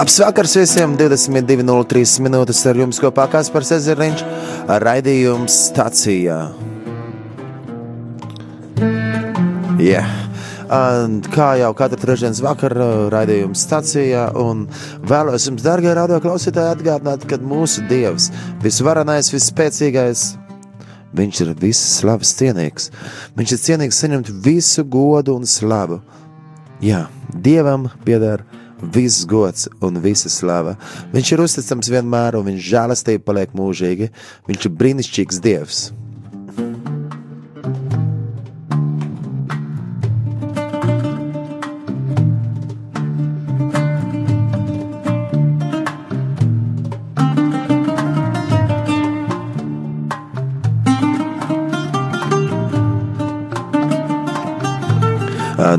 Labs vakars visiem! 22.03 minūtes ar jums kopā Kaspars Ezeriņš raidījums stacijā. Yeah. Kā jau katru trešdienas vakaru raidījums stacijā, un vēlos jums, darbie radio klausītāji, atgādināt, ka mūsu Dievs, visvarenais, visspēcīgais, Viņš ir visas slavas cienīgs. Viņš ir cienīgs saņemt visu godu un slavu. Jā, Dievam pieder viss gods un visa slava. Viņš ir uzticams vienmēr, un viņš žēlastība paliek mūžīgi. Viņš ir brīnišķīgs Dievs.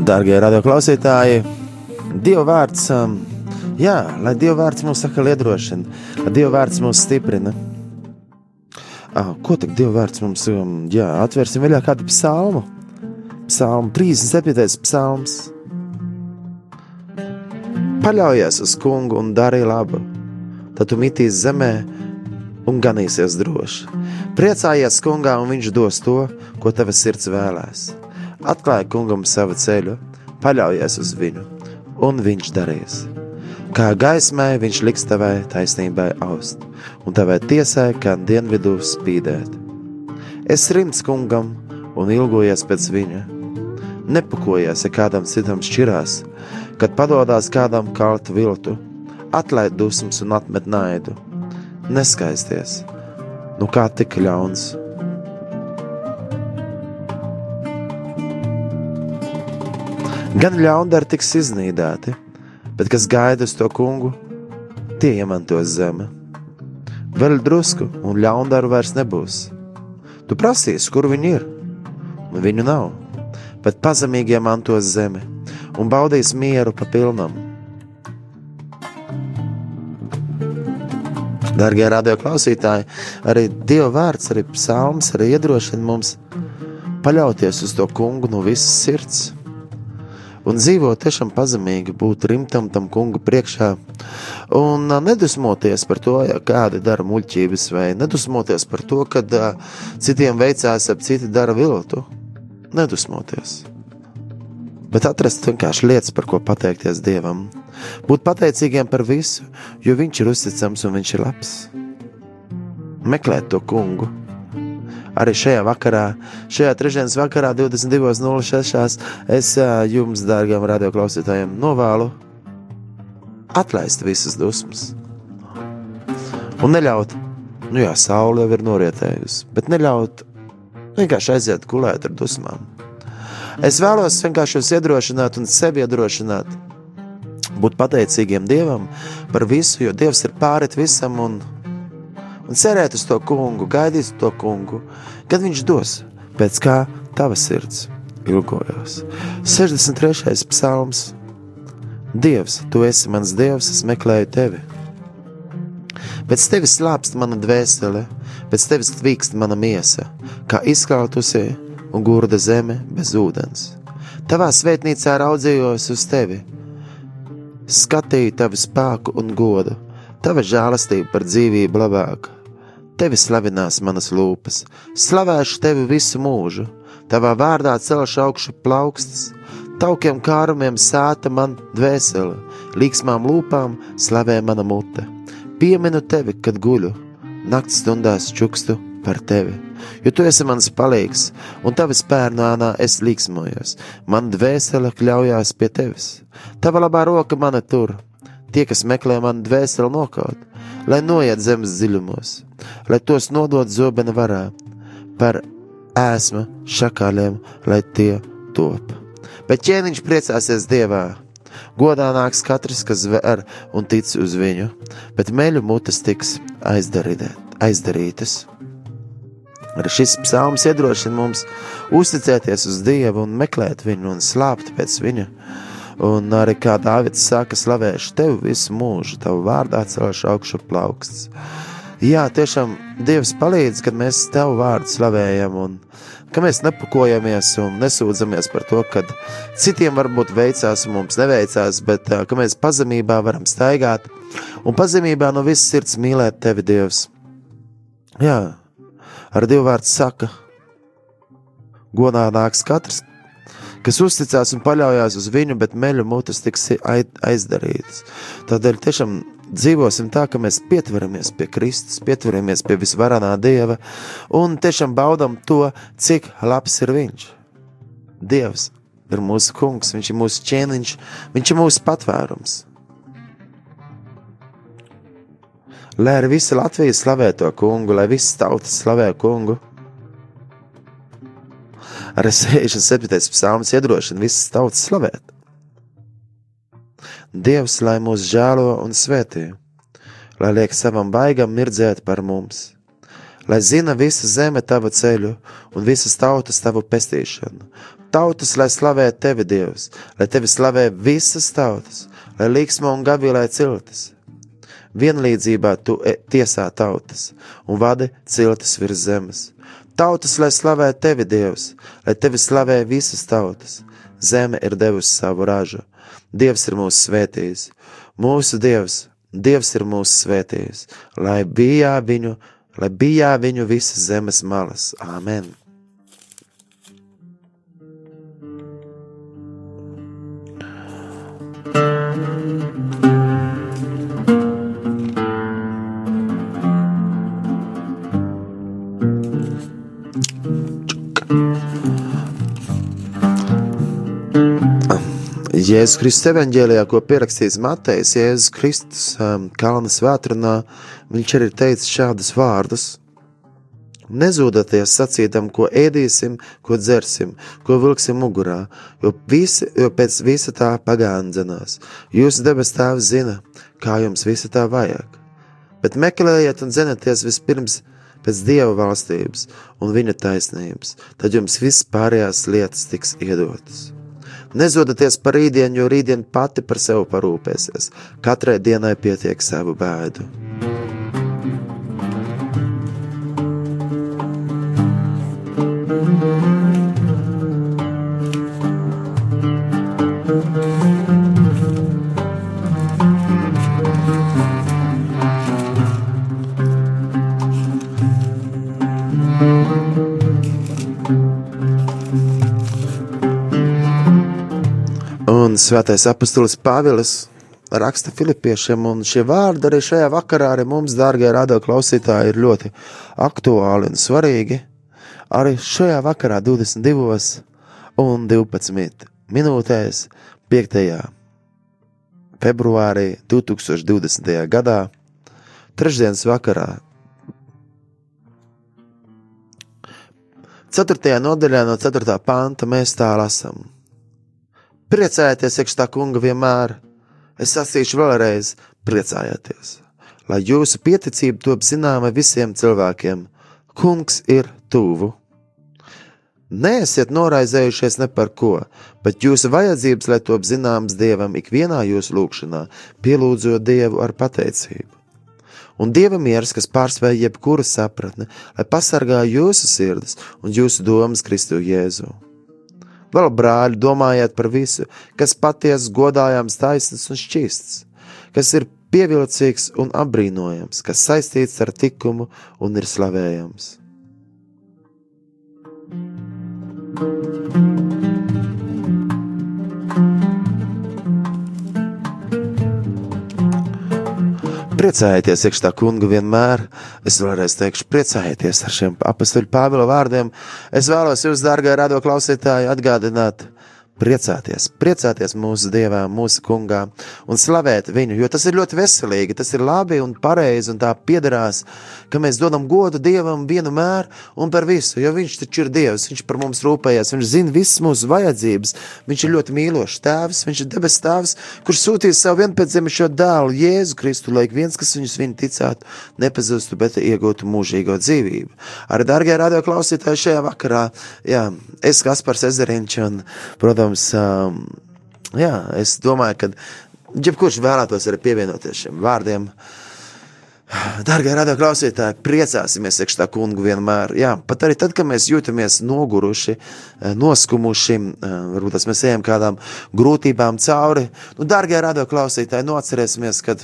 Darbie radioklausītāji, Dieva vārds, um, jā, lai Dieva vārds mūs saka liedrošina, lai Dieva vārds mūs stiprina. Ah, ko tad Dieva vārds mums, um, jā, atvērsim vēl kādu psalmu? Psalmu 37. psalms. Paļaujies uz kungu un dari labu, tad tu mitīs zemē un ganīsies droši. Priecājies kungā, un viņš dos to, ko tavs sirds vēlēs. Atklāj kungam savu ceļu, paļaujies uz viņu, un viņš darīs. Kā gaismai viņš liks tavai taisnībai aust, un tavai tiesai kā dienvidu spīdēt. Es rimts kungam un ilgojies pēc viņa. Nepakojies, ja kādam citam šķirās, kad padodas kādam kaltu viltu, atlaid dusmas un atmet naidu. Neskaisties, nu kā tik ļauns Gan ļaundari tiks iznīdēti, bet kas gaida uz to kungu, tie iemantos zemi. Vēl drusku, un ļaundaru vairs nebūs. Tu prasīsi, kur viņi ir, un viņu nav, bet pazemīgie mantos zemi un baudīs mieru pa pilnam. Darbie radio klausītāji, arī Dieva vārds, arī psalms, arī iedrošina mums paļauties uz to kungu no visas sirds un dzīvot tiešām pazemīgi, būt rimtam tam kungu priekšā un nedusmoties par to, ja kādi dara muļķības, vai nedusmoties par to, ka citiem veicās, ap citi dara viltu. Nedusmoties. Bet atrast vienkārši lietas, par ko pateikties Dievam. Būt pateicīgiem par visu, jo Viņš ir uzticams un Viņš ir labs. Meklēt to kungu arī šajā vakarā, šajā trešdienas vakarā, 22.06. es jums, dārgiem radioklausītājiem, novēlu atlaist visas dusmas. Un neļaut, nu jā, saule jau ir norietējusi, bet neļaut vienkārši aiziet gulēt ar dusmām. Es vēlos vienkārši jūs iedrošināt un sevi iedrošināt, būt pateicīgiem Dievam par visu, jo Dievs ir pārit visam un un cerēt uz to kungu, gaidīt to kungu, kad viņš dos, pēc kā tava sirds ilgojas. 63. psalms. Dievs, tu esi mans dievs, es meklēju tevi. Pēc tevis slāpst mana dvēsele, pēc tevis tvīkst mana miesa, kā izkautusi un gurda zeme bez ūdens. Tavā svētnīcā raudzījos uz tevi, skatīju tavu spēku un godu, tava žēlastība par dzīvību labāka tevi slavinās manas lūpas, slavēšu tevi visu mūžu, tavā vārdā celšu augšu plaukstas, taukiem kārumiem sēta man dvēsele, līksmām lūpām slavē mana mute. Pieminu tevi, kad guļu, naktas stundās čukstu par tevi, jo tu esi mans palīgs, un tavi spērnānā es līksmojos, man dvēsele kļaujās pie tevis, tava labā roka mani tur, tie, kas meklē manu dvēseli nokaut, lai noiet zemes dziļumos, lai tos nodot zobena varā, par ēsma šakāliem, lai tie top. Bet ķēniņš priecāsies Dievā. Godā nāks katrs, kas ver un tic uz viņu, bet meļu mutes tiks aizdarītas. Arī šis psalms iedrošina mums uzticēties uz Dievu un meklēt viņu un slāpt pēc viņa Un arī kā Dārvids saka, slavēšu tevi visu mūžu, tavu vārdā celšu augšu plauksts. Jā, tiešām Dievs palīdz, kad mēs Tevu vārdu slavējam un ka mēs nepakojamies un nesūdzamies par to, ka citiem varbūt veicās un mums neveicās, bet ka mēs pazemībā varam staigāt un pazemībā no visas sirds mīlēt tevi, Dievs. Jā, ar Dievu vārdu saka, godā nāks katrs, kas uzticās un paļaujas uz viņu, bet meļu mutes tiks aizdarītas. Tādēļ tiešām dzīvosim tā, ka mēs pietveramies pie Kristus, pietveramies pie visvarenā Dieva un tiešām baudam to, cik labs ir Viņš. Dievs ir mūsu kungs, Viņš ir mūsu ķēniņš, Viņš ir mūsu patvērums. Lai arī visa Latvija slavē to kungu, lai visas tautas slavē kungu. Arī 67. psalms iedrošina visas tautas slavēt. Dievs, lai mūs žēlo un svētī, lai liek savam baigam mirdzēt par mums, lai zina visa zeme tavu ceļu un visas tautas tavu pestīšanu. Tautas, lai slavē tevi, Dievs, lai tevi slavē visas tautas, lai līksmo un gavilē ciltis. Vienlīdzībā tu e, tiesā tautas un vadi ciltis virs zemes. Tautas, lai slavē tevi, Dievs, lai tevi slavē visas tautas. Zeme ir devusi savu ražu, Dievs ir mūsu svētījis, mūsu Dievs, Dievs ir mūsu svētījis, lai bijā viņu, lai bijā viņu visas zemes malas. Āmen! Jēzus Kristus evanģēlijā, ko pierakstījis Matejs, Jēzus Kristus um, kalna svētrunā, viņš arī teica šādus vārdus. Nezūdoties sacītam, ko ēdīsim, ko dzersim, ko vilksim mugurā, jo, visi, jo pēc visa tā pagāndzenās. Jūsu debes tēvs zina, kā jums visa tā vajag. Bet meklējiet un dzenieties vispirms pēc Dieva valstības un viņa taisnības, tad jums viss pārējās lietas tiks iedotas. Nezodieties par rītdienu, jo rītdiena pati par sevi parūpēsies. Katrai dienai pietiek savu bēdu. Un svētais apustulis Pāvils raksta Filipiešiem, un šie vārdi arī šajā vakarā arī mums, dārgie radio klausītāji, ir ļoti aktuāli un svarīgi. Arī šajā vakarā 22 un 12 minūtēs 5. februārī 2020. gadā, trešdienas vakarā, 4. nodaļā no 4. panta mēs tā lasām. Priecājieties, iekš tā kunga vienmēr. Es sasīšu vēlreiz, priecājieties, lai jūsu pieticība top zināma visiem cilvēkiem. Kungs ir tuvu. Neesiet noraizējušies ne par ko, bet jūsu vajadzības, lai top zināmas Dievam ikvienā jūsu lūgšanā, pielūdzot Dievu ar pateicību. Un Dieva miers, kas pārspēj jebkuru sapratni, lai pasargā jūsu sirdis un jūsu domas Kristu Jēzu. Vēl, brāļi, domājiet par visu, kas patiesi godājams, taisns un šķīsts, kas ir pievilcīgs un apbrīnojams, kas saistīts ar likumu un ir slavējams. thank you priecājieties, iekšā kunga vienmēr. Es vēlreiz teikšu, priecājieties ar šiem apakstuļu Pāvila vārdiem. Es vēlos jūs, dārgā radio klausītāji, atgādināt, priecāties, priecāties mūsu Dievā, mūsu kungā un slavēt viņu, jo tas ir ļoti veselīgi, tas ir labi un pareizi un tā piederās, ka mēs dodam godu Dievam vienmēr un par visu, jo viņš taču ir Dievs, viņš par mums rūpējas, viņš zina visas mūsu vajadzības, viņš ir ļoti mīlošs tēvs, viņš ir debes tēvs, kurš sūtīs savu vienpēcdzimušo dēlu Jēzu Kristu, lai viens, kas viņus viņa ticētu, nepazustu, bet iegūtu mūžīgo dzīvību. Arī, dārgie radio klausītāji, šajā vakarā, jā, es Kaspars Ezeriņš un, protams, protams, um, jā, es domāju, ka jebkurš vēlētos arī pievienoties šiem vārdiem. Darbie radio klausītāji, priecāsimies tā kungu vienmēr. Jā, pat arī tad, kad mēs jūtamies noguruši, eh, noskumuši, eh, varbūt mēs ejam kādām grūtībām cauri. Nu, darbie radio klausītāji, nu atcerēsimies, ka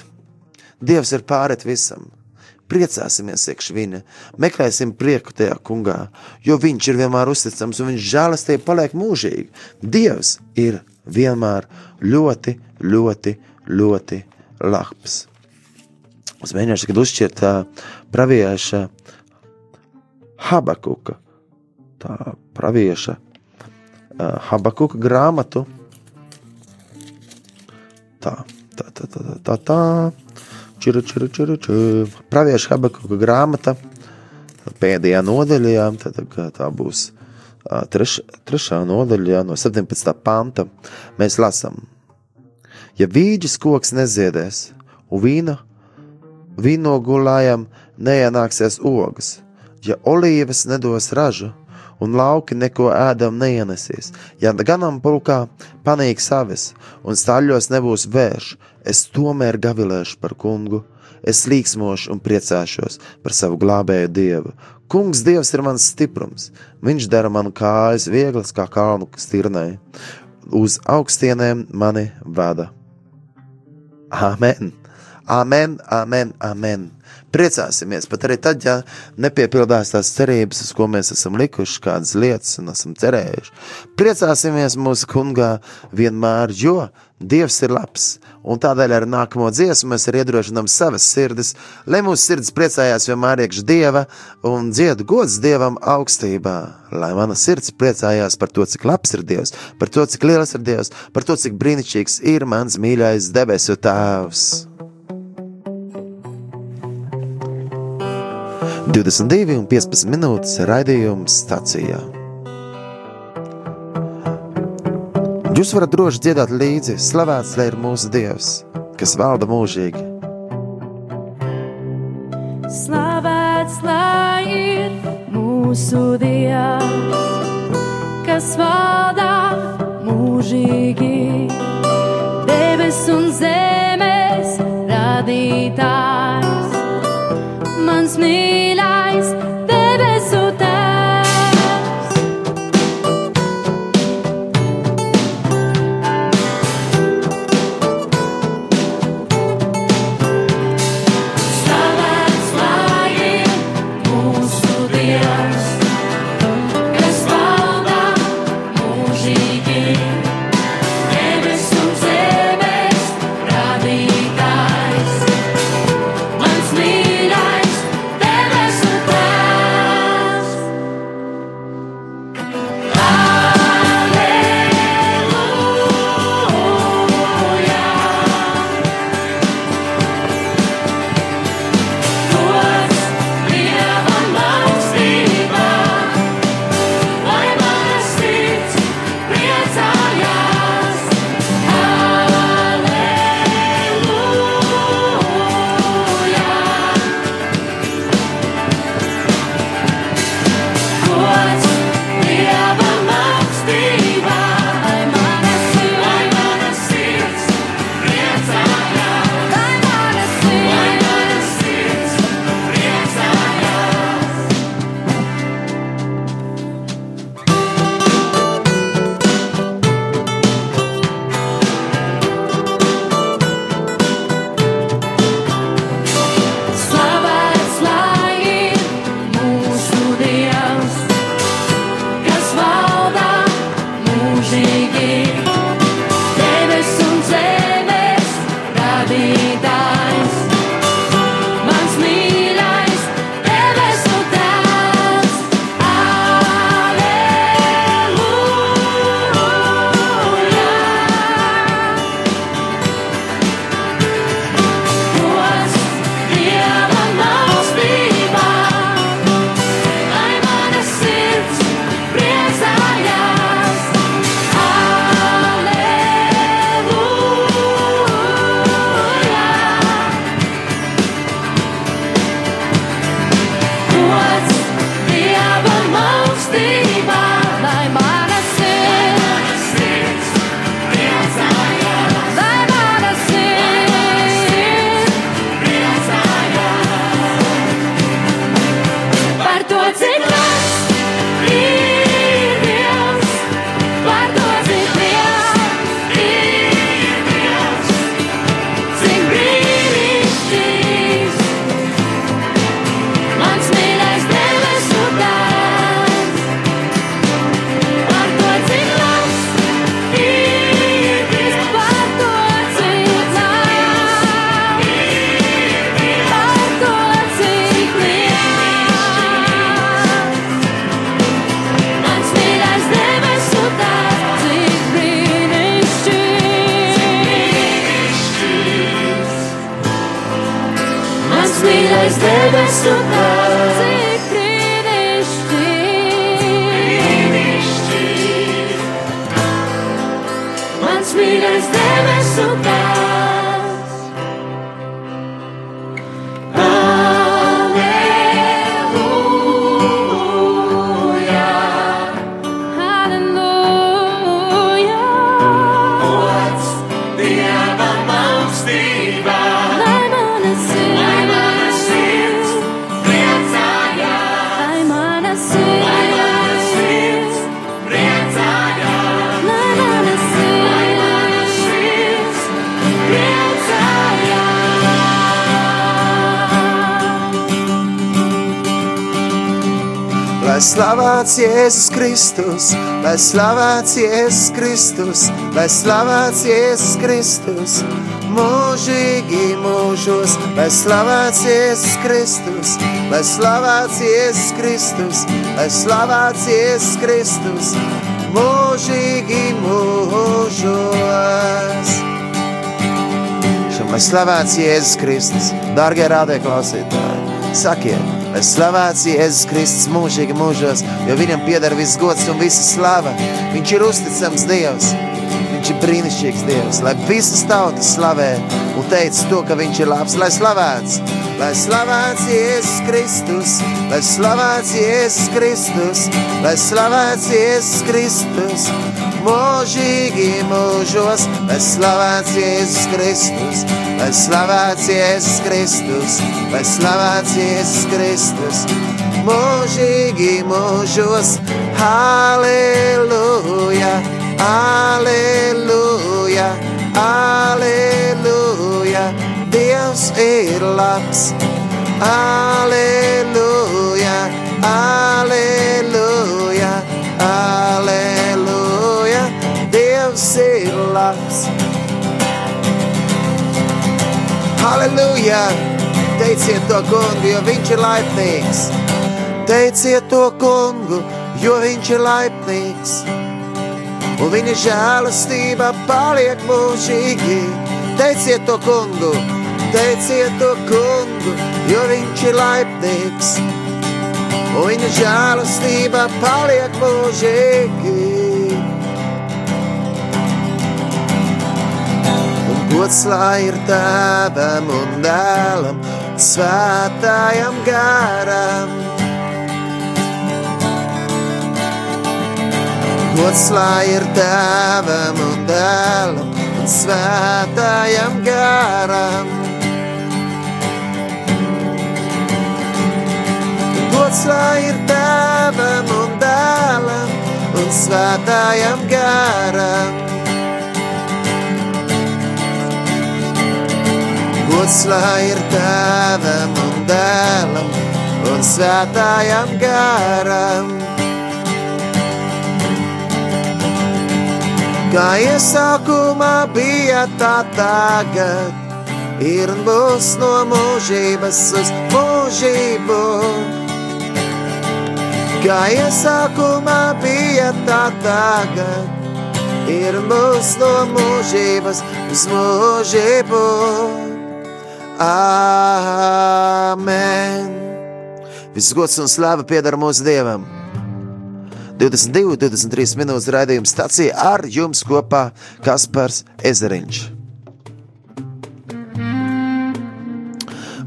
Dievs ir pārēt visam. Priecāsimies iekš viņa, meklēsim prieku tajā kungā, jo viņš ir vienmēr uzticams un viņš žēlastība paliek mūžīgi. Dievs ir vienmēr ļoti, ļoti, ļoti labs. Es mēģināšu tagad uzšķirt uh, pravieša Habakuka, tā pravieša uh, Habakuka grāmatu. Tā, tā, tā, tā, tā, tā. Čira, čira, čira, čira. Pravieša Habakuka grāmata pēdējā nodaļā, jā, tad, tā būs treš, trešā nodaļā no 17. panta. Mēs lasām, ja vīģis koks neziedēs un vīna Vīnogulājam neienāksies ogas, ja olīvas nedos ražu, un lauki neko ēdam neienesīs. Ja ganāmpulkā panīk savis, un staļļos nebūs vērš, es tomēr gavilēšu par kungu, es līksmošu un priecāšos par savu glābēju dievu. Kungs, Dievs ir mans stiprums, viņš dara man kājas vieglas kā kalnu stirnai, uz augstienēm mani vada. Amen! Amen, amen, amen. Priecāsimies, pat arī tad, ja nepiepildās tās cerības, uz ko mēs esam likuši, kādas lietas un esam cerējuši. Priecāsimies mūsu kungā vienmēr, jo Dievs ir labs, un tādēļ ar nākamo dziesmu mēs arī iedrošinām savas sirdis, lai mūsu sirds priecājās vienmēr iekš Dieva un dziedu gods Dievam augstībā, lai mana sirds priecājās par to, cik labs ir Dievs, par to, cik liels ir Dievs, par to, cik brīnišķīgs ir mans mīļais debesu tēvs. 22 un 15 minūtes raidījums stācijā. Jūs varat droši dziedāt līdzi, slavēts lai ir mūsu Dievs, kas valda mūžīgi. Slavēts lai ir mūsu Dievs, kas valda mūžīgi, debes un zemes radītājs, mans mīļākais. mīļais Jēzus Kristus, lai slavēts Jēzus Kristus, lai slavēts Jēzus Kristus, mūžīgi mūžos, lai slavēts Jēzus Kristus, lai slavēts Jēzus Kristus, lai slavēts Jēzus Kristus, mūžīgi mūžos. Lai slavēts Jēzus Kristus, dārgie rādē klausītāji, sakiet, lai slavēts Jēzus Kristus mūžīgi mūžos, jo viņam pieder viss gods un visa slava. Viņš ir uzticams Dievs, viņš ir brīnišķīgs Dievs, lai visas tautas slavē un teica to, ka viņš ir labs, lai slavēts. Lai slavēts Jēzus Kristus, lai slavēts Jēzus Kristus, lai slavēts Jēzus Kristus, mūžīgi mūžos, lai slavēts Jēzus Kristus, lai slavēts Jēzus Kristus, lai slavēts Jēzus Kristus, mūžīgi mūžos, Halleluja, Halleluja, Halleluja, Dievs ir labs, Halleluja, Halleluja, Dievs ir labs. Halleluja! Teiciet to kungu, jo viņš ir laipnīgs. Teiciet to kungu, jo viņš ir laipnīgs. Un viņa žēlastība paliek mūžīgi. Teiciet to kungu, teiciet to kungu, jo viņš ir laipnīgs. Un viņa žēlastība paliek mūžīgi. Gods lai ir tēvam un dēlam, svētājam garam. Gods lai ir tēvam un dēlam un svētājam garam. Gods lai ir tēvam un dēlam un svētājam garam. Gods lai ir tēvam un dēlam un svētājam garam. Kā iesākumā bija tā tagad, ir un būs no mūžības uz mūžību. Kā iesākumā bija tā tagad, ir un būs no mūžības uz mūžību. Āmen! Viss gods un slāva pieder mūsu Dievam! 22, 23 minūtes raidījuma stācija ar jums kopā Kaspars Ezeriņš.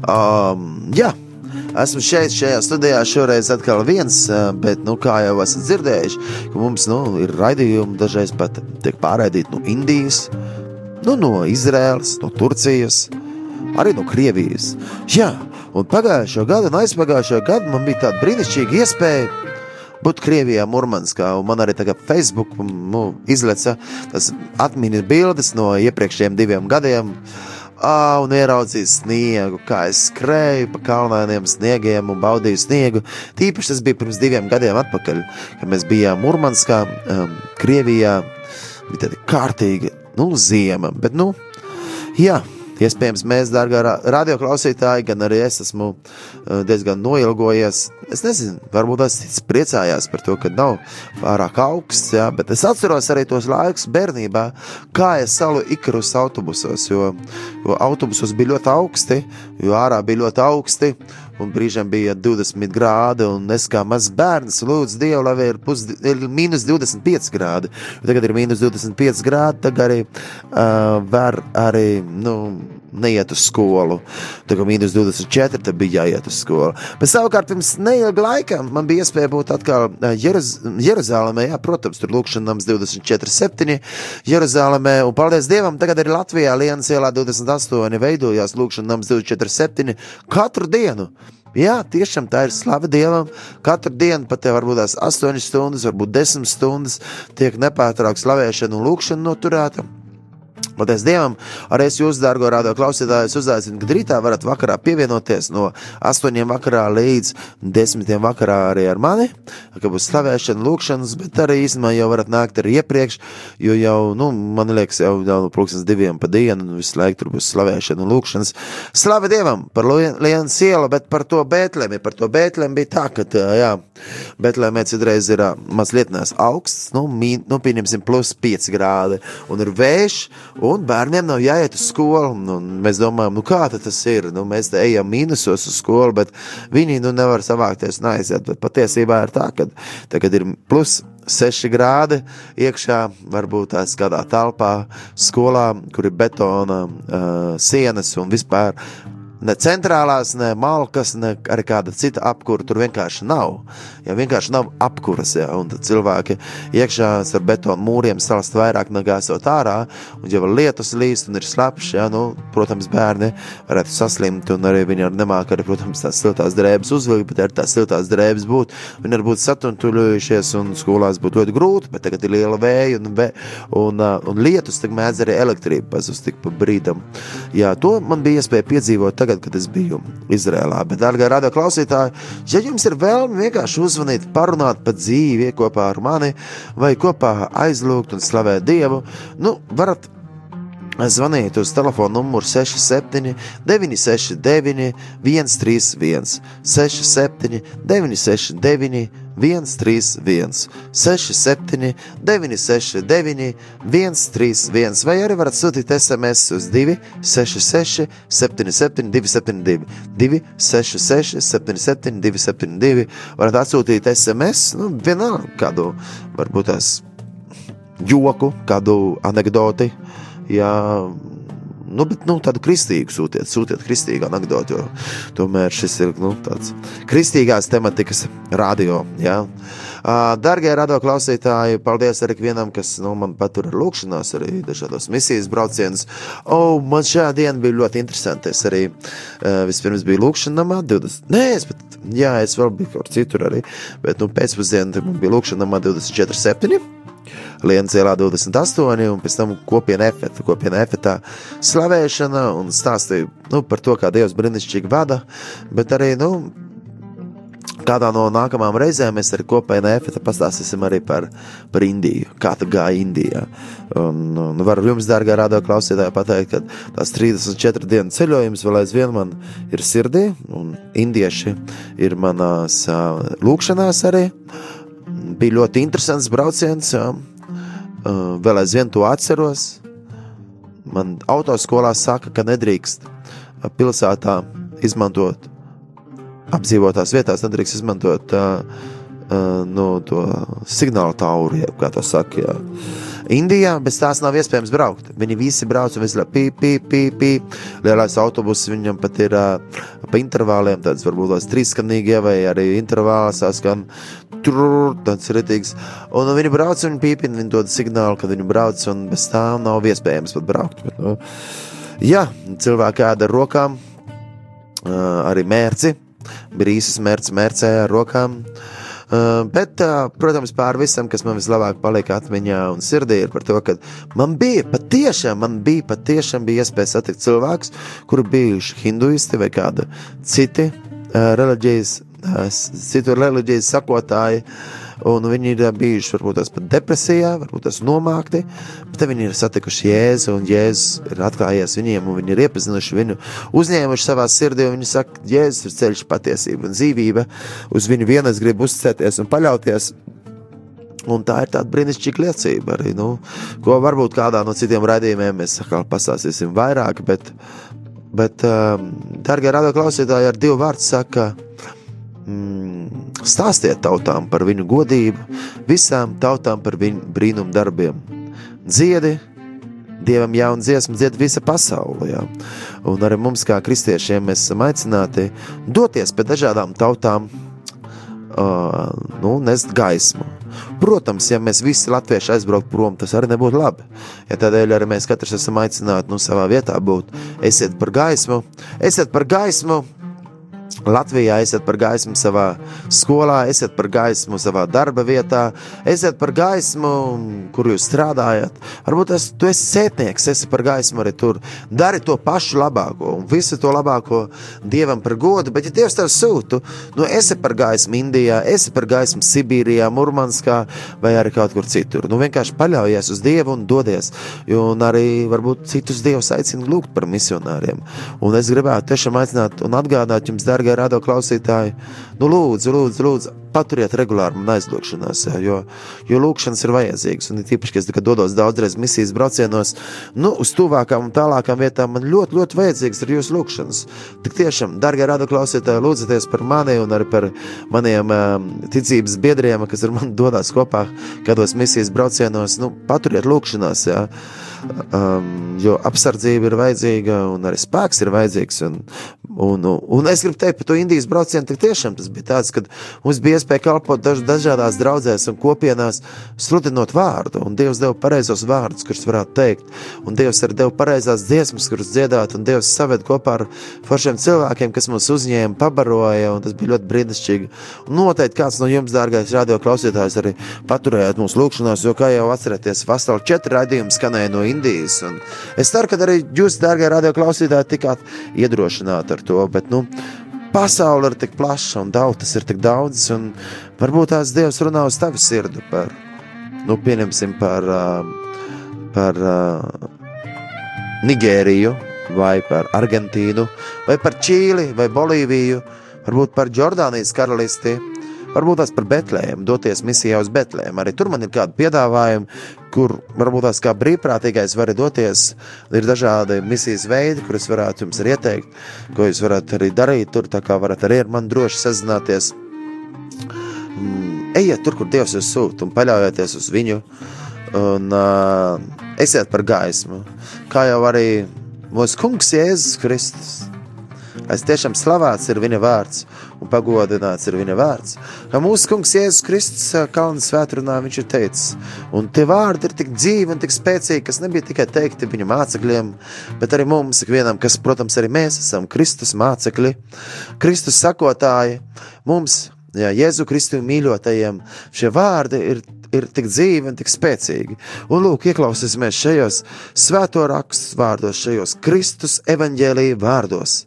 Um, jā, esmu šeit, šajā studijā šoreiz atkal viens, uh, bet, nu, kā jau esat dzirdējuši, ka mums nu, ir raidījumi dažreiz pat tiek pārraidīti no Indijas, nu, no Izraēlas, no Turcijas, arī no Krievijas. Jā, un pagājušo gadu un aizpagājušo gadu man bija tāda brīnišķīga iespēja būt Krievijā, Murmanskā, un man arī tagad Facebook nu, izleca tas atmiņas bildes no iepriekšējiem diviem gadiem. Ā, un ieraudzīju sniegu, kā es skrēju pa kalnainiem sniegiem un baudīju sniegu. Tīpaši tas bija pirms diviem gadiem atpakaļ, kad mēs bijām Murmanskā, um, Krievijā. Bija tāda kārtīga, nu, ziema, bet, nu, jā, Iespējams, mēs, ra- radioklausītāji, gan arī es esmu uh, diezgan noilgojies. Es nezinu, varbūt tas cits priecājās par to, ka nav pārāk augsts, jā, bet es atceros arī tos laikus bērnībā, kā es salu ikarus autobusos, jo, jo autobusos bija ļoti augsti, jo ārā bija ļoti augsti, un brīžiem bija 20 grādi, un es kā mazs bērns lūdzu Dievu, lai ir, pus, ir mīnus 25 grādi. Tagad ir mīnus 25 grādi, tagad arī uh, var arī, nu, neiet uz skolu. Tā kā mīnus 24, tad bija jāiet uz skolu. Bet savukārt pirms neilga laika man bija iespēja būt atkal ā, Jeruz Jeruzalemē. Jā, protams, tur lūkšanams 24, 7 Jeruzalemē. Un paldies Dievam, tagad arī Latvijā Lienas ielā 28 veidojās lūkšanams 24, 7 katru dienu. Jā, tiešām tā ir slava Dievam. Katru dienu pat te varbūt tās 8 stundas, varbūt 10 stundas tiek nepārtraukta slavēšana un lūkšana noturēta. Paldies Dievam! Arī es jūs, dārgo rādio klausītājus, uzaicinu, ka rītā varat vakarā pievienoties no 8 vakarā līdz 10 vakarā arī ar mani, ka būs slavēšana, lūkšanas, bet arī īstenībā jau varat nākt arī iepriekš, jo jau, nu, man liekas, jau, jau pulkstens diviem pa dienu, un visu laiku tur būs slavēšana un lūkšanas. Slava Dievam par lienu sielu, bet par to Bētlemi, par to Bētlemi bija tā, ka, tā, jā, Bētlemē citreiz ir mazliet nes augsts, nu, mī, nu, pieņemsim plus 5 grādi, un ir vējš, un bērniem nav jāiet uz skolu. Un mēs domājam, nu kā tas ir? Nu, mēs te ejam mīnusos uz skolu, bet viņi nu nevar savākties un aiziet. Bet patiesībā ir tā, ka tagad ir plus 6 grādi iekšā, varbūt tās kādā telpā, skolā, kur ir betona uh, sienas un vispār. Ne centrālās, ne malkas, ne arī kāda cita apkūra tur vienkārši nav. Ja vienkārši nav apkuras, ja, un cilvēki iekšā ar betonu mūriem salst vairāk nekā esot ārā, un ja vēl lietus līst un ir slapjš, ja, nu, protams, bērni varētu saslimt, un arī viņi ar nemāk arī, protams, tās siltās drēbes uzvilkt, bet ar tās siltās drēbes būt, viņi var būt satuntuļojušies, un skolās būtu ļoti grūti, bet tagad ir liela vēja un, vē, un, uh, un lietus, tad mēdz arī elektrība pazust tik pa brīdam. Jā, to man bija iespēja piedzīvot tagad, kad es biju Izrēlā, bet, dārgā radio klausītāji, ja jums ir vēlme vienkārši uzvanīt, parunāt par dzīvi kopā ar mani, vai kopā aizlūgt un slavēt Dievu, nu, varat Zvaniet uz telefona numuru 67, 969, 131, 67, 969, 131, 67, 969, 131, vai arī varat sūtīt SMS uz 266, 77, 272, 266, 77, 272. Varat atsūtīt SMS, nu, vienalga kādu, varbūt tās joku, kādu anekdoti. Jā, nu, bet, nu, tādu kristīgu sūtiet, sūtiet kristīgu anekdoti, jo tomēr šis ir nu, tāds kristīgās tematikas radio. Ja? Dargie radio klausītāji, paldies arī vienam, kas nu, man patur ar lūkšanās, arī dažādos misijas braucienus. O, oh, man šā diena bija ļoti interesanti. Es arī uh, vispirms biju lūkšanamā 20. Nē, es pat, jā, es vēl biju kaut kur citur arī, bet nu, pēcpusdienā man bija lūkšanamā 24.7. Liencelā 28, un pēc tam kopiena efekta, kopiena efektā slavēšana un stāstīja nu, par to, kā Dievs brīnišķīgi vada, bet arī, nu, Kādā no nākamajām reizēm mēs ar kopēju efektu pastāstīsim arī par, par Indiju, kā tā gāja Indijā. Un, un varu jums, dārgā radio klausītāja, pateikt, ka tās 34 dienas ceļojums vēl aizvien man ir sirdī, un indieši ir manās uh, lūkšanās arī. Bija ļoti interesants brauciens. Uh, vēl aizvien to atceros. Man autoskolā saka, ka nedrīkst uh, pilsētā izmantot apdzīvotās vietās, nedrīkst izmantot uh, uh, nu, to signālu tauru, kā to saka. Jā. Indijā bez tās nav iespējams braukt. Viņi visi brauc un visu laiku pī, pī, pī. Lielais autobuss viņam pat ir uh, pa intervāliem, tāds varbūt tās trīsskanīgie vai arī intervālās saskan. Tur tāds ritīgs. Un viņi brauc, viņi pīpina, viņi dod signālu, ka viņi brauc, un bez tā nav iespējams pat braukt. Bet, nu, jā, cilvēki ēda ar rokām, uh, arī mērci, brīsas mērci mērcē ar rokām. Uh, bet, uh, protams, pār visam, kas man vislabāk paliek atmiņā un sirdī, ir par to, ka man bija patiešām, man bija patiešām bija iespēja satikt cilvēkus, kuri bijuši hinduisti vai kāda citi uh, reliģijas, uh, citu reliģijas sakotāji. Un viņi ir bijuši varbūt tās pat depresijā, varbūt tās nomākti, bet viņi ir satikuši Jēzu, un Jēzus ir atklājies viņiem, un viņi ir iepazinuši viņu, uzņēmuši savā sirdī, un viņi saka, Jēzus ir ceļš, patiesība un dzīvība, uz viņu vienas grib uzticēties un paļauties. Un tā ir tāda brīnišķīga liecība arī, nu, ko varbūt kādā no citiem raidījumiem mēs pastāstīsim vairāk, bet, bet um, darbie radioklausītāji, ar divu vārdu saka, mm, stāstiet tautām par viņu godību, visām tautām par viņu brīnumu darbiem. Dziedi, Dievam jaunu dziesmu dzied visa pasaule. Jā. Un arī mums, kā kristiešiem, mēs esam aicināti doties pie dažādām tautām, uh, nu, nest gaismu. Protams, ja mēs visi latvieši aizbrauktu prom, tas arī nebūtu labi. Ja tādēļ arī mēs katrs esam aicināti nu, savā vietā būt. Esiet par gaismu, esiet par gaismu. Latvijā esiet par gaismu savā skolā, esiet par gaismu savā darba vietā, esiet par gaismu, kur jūs strādājat. Varbūt tas, tu esi sētnieks, esi par gaismu arī tur. Dari to pašu labāko un visu to labāko Dievam par godu. Bet, ja Dievs tev sūta, nu esi par gaismu Indijā, esi par gaismu Sibīrijā, Murmanskā vai arī kaut kur citur. Nu, vienkārši paļaujies uz Dievu un dodies. Un arī varbūt citus Dievus aicina lūgt par misionāriem. Un es gribētu tiešām aicināt un atgādāt jums, darbie radio klausītāji, nu lūdzu, lūdzu, lūdzu paturiet regulāri man aizlūgšanās, jo, jo lūgšanas ir vajadzīgas. Un tīpaši, kad dodos daudzreiz misijas braucienos, nu, uz tuvākām un tālākām vietām, man ļoti, ļoti vajadzīgs ir jūsu lūgšanas. Tik tiešām, darbie radio klausītāji, lūdzieties par mani un arī par maniem um, ticības biedriem, kas ar mani dodas kopā kādos misijas braucienos. Nu, paturiet lūgšanās, jā. Um, jo apsardzība ir vajadzīga, un arī spēks ir vajadzīgs. Un, un, un, un es gribu teikt par to Indijas braucienu, tik tiešām tas bija tāds, ka mums bija iespēja kalpot daž, dažādās draudzēs un kopienās, sludinot vārdu, un Dievs deva pareizos vārdus, kurus varētu teikt, un Dievs arī deva pareizās dziesmas, kuras dziedāt, un Dievs saved kopā ar foršiem cilvēkiem, kas mūs uzņēma, pabaroja, un tas bija ļoti brīnišķīgi. Un noteikti kāds no jums, dārgais radio klausītājs, arī paturējāt mūsu lūgšanās, jo, kā jau atcerieties, veseli četri raidījumi skanēja no Indijas. Un es ceru, ka arī jūs, dārgie radio klausītāji, tikāt iedrošināti ar to. Bet, nu, pasaule ir tik plaša un tautas ir tik daudzas, un varbūt tās Dievs runā uz tavu sirdi par, nu, pieņemsim par, par Nigēriju, vai par Argentīnu, vai par Čīli, vai Bolīviju, varbūt par Jordānijas karalisti. Varbūt tās par Betlēmu, doties misijā uz Betlēmu. Arī tur man ir kādi piedāvājumi, kur varbūt tās kā brīvprātīgais var doties. Ir dažādi misijas veidi, kurus varētu jums ieteikt, ko jūs varat arī darīt. Tur tā kā varat arī ar mani droši sazināties. Mm, ejiet tur, kur Dievs jūs sūta un paļaujieties uz viņu. Un uh, esiet par gaismu. Kā jau arī mūsu kungs Jēzus Kristus. Es tiešām slavēts ir viņa vārds un pagodināts ir viņa vārds. Kā mūsu kungs Jēzus Kristus kalnu svētrunā viņš ir teicis, un tie vārdi ir tik dzīvi un tik spēcīgi, kas nebija tikai teikti viņa mācekļiem, bet arī mums ikvienam, kas, protams, arī mēs esam Kristus mācekļi, Kristus sakotāji, mums, jā, Jēzu Kristu mīļotajiem, šie vārdi ir ir tik dzīvi un tik spēcīgi. Un lūk, ieklausīsimies šajos svēto rakstu vārdos, šajos Kristus evaņģēlīja vārdos.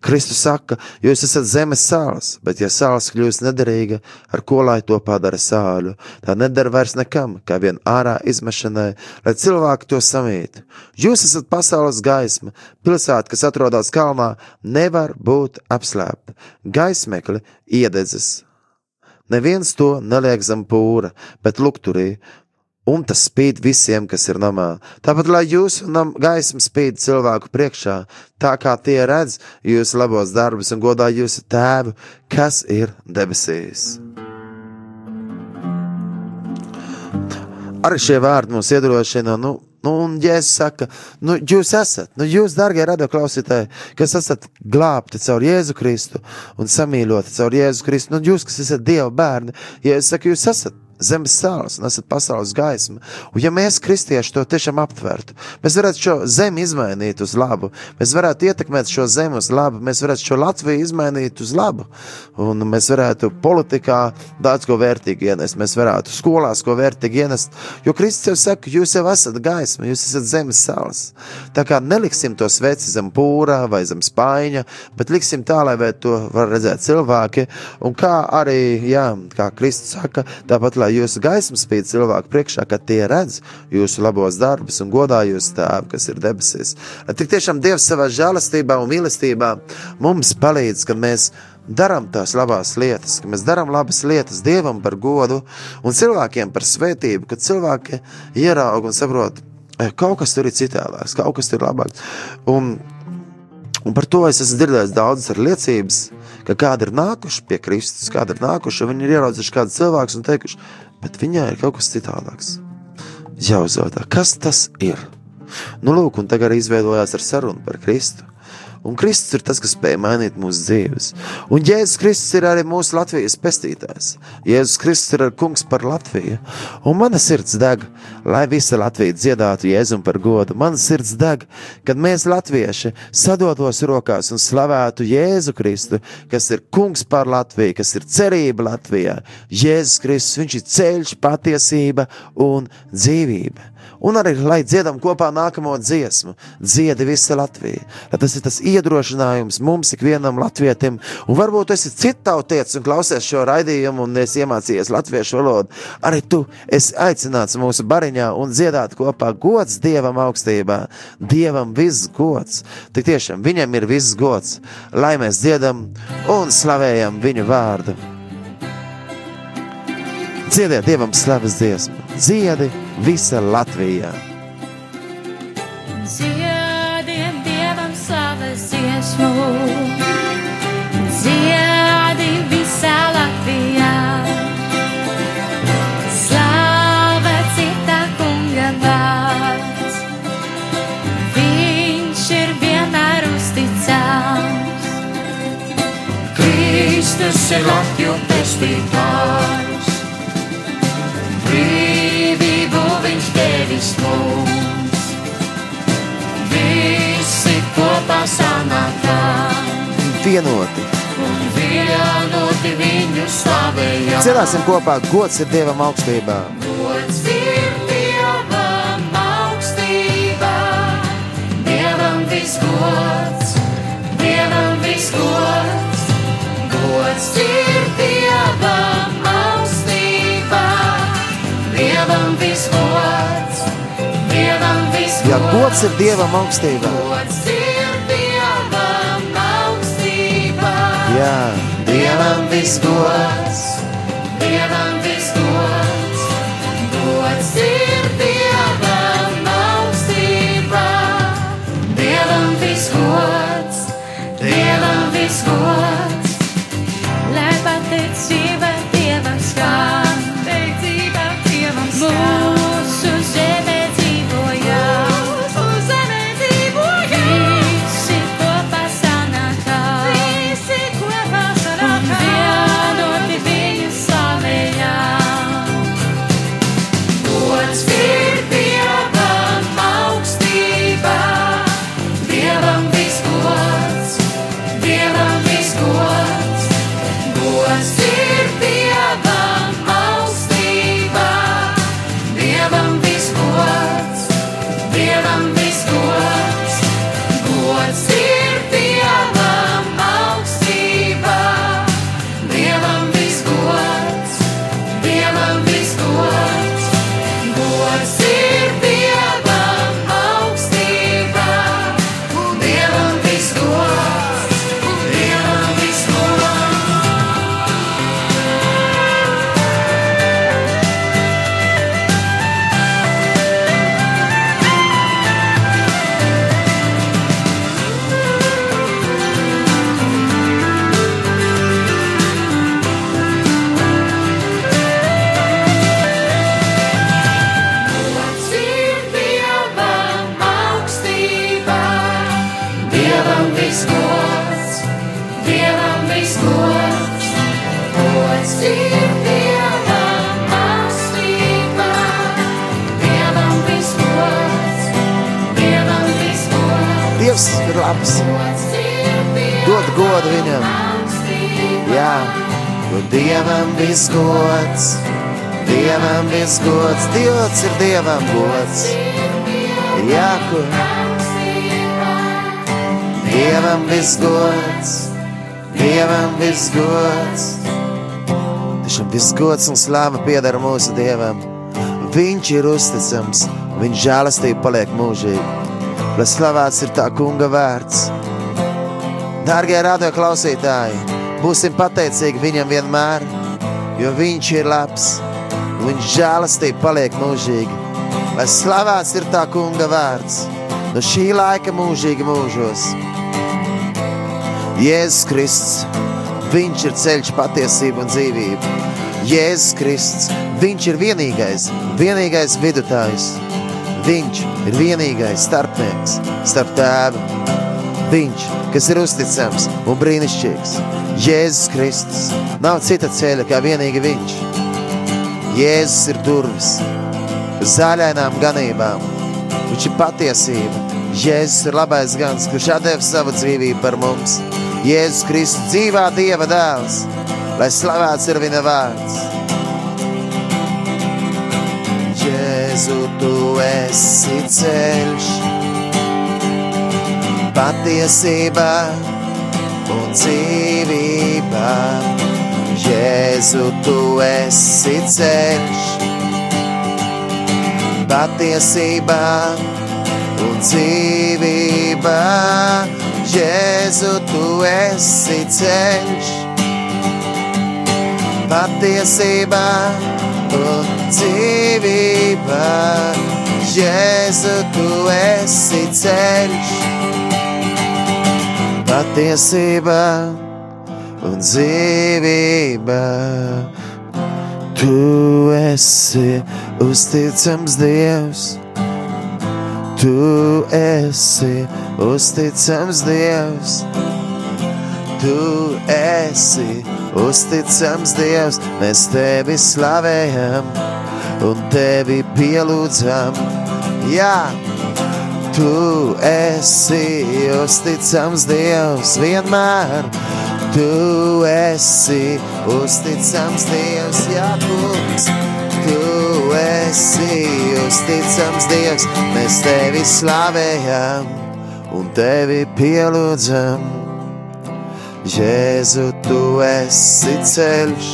Kristus saka, jūs esat zemes sāls, bet ja sāls kļūst nederīga, ar ko lai to padara sāļu, tā nedara vairs nekam, kā vien ārā izmešanai, lai cilvēki to samītu. Jūs esat pasaules gaisma, pilsēta, kas atrodas kalnā, nevar būt apslēpta. Gaismekli iededzas. Neviens to neliek zem pūra, bet lukturī, un tas spīd visiem, kas ir namā. Tāpat, lai jūsu gaisma spīd cilvēku priekšā, tā kā tie redz jūsu labos darbus un godā jūsu tēvu, kas ir debesīs. Arī šie vārdi mums iedrošina, nu, nu, un Jēzus saka, nu, jūs esat, nu, jūs, darbie radioklausītāji, kas esat glābti caur Jēzu Kristu un samīļoti caur Jēzu Kristu, nu, jūs, kas esat Dieva bērni, ja es saku, jūs esat zemes sāls un esat pasaules gaisma. Un ja mēs, kristieši, to tiešām aptvertu, mēs varētu šo zemi izmainīt uz labu, mēs varētu ietekmēt šo zemi uz labu, mēs varētu šo Latviju izmainīt uz labu, un mēs varētu politikā daudz ko vērtīgu ienest, mēs varētu skolās ko vērtīgu ienest, jo Kristus jau saka, jūs jau esat gaisma, jūs esat zemes sāls. Tā kā neliksim to sveci zem pūrā vai zem spaiņa, bet liksim tā, lai to var redzēt cilvēki, un kā arī, jā, kā Kristus saka, tāpat, lai jūsu gaisma spīd cilvēku priekšā, kad tie redz jūsu labos darbus un godā jūsu tēvu, kas ir debesīs. Lai tik tiešām Dievs savā žēlastībā un mīlestībā mums palīdz, kad mēs darām tās labās lietas, ka mēs darām labas lietas Dievam par godu un cilvēkiem par svētību, kad cilvēki ieraug un saprot, "Eh, kaut kas tur ir citādāks, kaut kas tur ir labāks. Un, un par to es esmu dzirdējis daudzas liecības, ka kādi ir nākuši pie Kristus, kādi ir nākuši, un viņi ir ieraudzījuši kādu cilvēku un teikuši, bet viņai ir kaut kas citādāks. Jāuzjautā, kas tas ir? Nu, lūk, un tagad arī izveidojās ar sarunu par Kristu. Un Kristus ir tas, kas spēj mainīt mūsu dzīves. Un Jēzus Kristus ir arī mūsu Latvijas pestītājs. Jēzus Kristus ir kungs par Latviju. Un mana sirds deg, lai visa Latvija dziedātu Jēzum par godu. Mana sirds deg, kad mēs, latvieši, sadotos rokās un slavētu Jēzu Kristu, kas ir kungs par Latviju, kas ir cerība Latvijā. Jēzus Kristus, viņš ir ceļš, patiesība un dzīvība. Un arī, lai dziedam kopā nākamo dziesmu, dziedi visa Latvija. Tad tas ir tas iedrošinājums mums, ikvienam latvietim. Un varbūt esi citautietis un klausies šo raidījumu un esi iemācījies latviešu valodu. Arī tu esi aicināts mūsu bariņā un dziedāt kopā gods Dievam augstībā. Dievam viss gods. Tik tiešām viņam ir viss gods, lai mēs dziedam un slavējam viņu vārdu. Dziediet Dievam slavas dziesmu, dziedi visa Latvijā. Dziediem Dievam slavas dziesmu, dziedi visā Latvijā. Slavēt citā kunga vārds, viņš ir vienmēr uzticams. Kristus ir Latviju pestītājs. Devis mums. Visi kopā sanākam Vienoti. un vienoti viņu slavējam. Dziedāsim kopā, gods ir Dievam augstībā. Ja gods ir Dievam augstībā, Gods ir Dievam augstībā, jā, gods un slāva pieder mūsu Dievam. Viņš ir uzticams, viņš žēlastība paliek mūžīgi. Lai slavēts ir tā kunga vērts. Dārgie radio klausītāji, būsim pateicīgi viņam vienmēr, jo viņš ir labs, un viņš žēlastība paliek mūžīgi. Lai slavēts ir tā kunga vērts, no šī laika mūžīgi mūžos. Jēzus Kristus, viņš ir ceļš, patiesība un dzīvība. Jēzus Kristus, viņš ir vienīgais, vienīgais vidutājs. Viņš ir vienīgais starpnieks starp tēvu. Viņš, kas ir uzticams un brīnišķīgs, Jēzus Kristus, nav cita ceļa kā vienīgi viņš. Jēzus ir durvis, zaļainām ganībām, viņš ir patiesība. Jēzus ir labais gans, kurš atdeva savu dzīvību par mums. Jēzus Kristus, dzīvā Dieva dēls, lai slavēts ir viņa vārds. Jēzu, tu esi ceļš, patiesība un dzīvība. Jēzu, tu esi ceļš, patiesība un dzīvība. Jēzu, tu esi ceļš, patiesība un dzīvība. Jēzu, tu esi ceļš, patiesība un dzīvība. Tu esi uzticams Dievs, tu esi uzticams Dievs. Tu esi uzticams Dievs, mēs tevi slavējam un tevi pielūdzam. Jā, tu esi uzticams Dievs vienmēr. Tu esi uzticams Dievs, jā, kungs. Tu esi uzticams Dievs, mēs tevi slavējam un tevi pielūdzam. Jēzu, tu esi ceļš,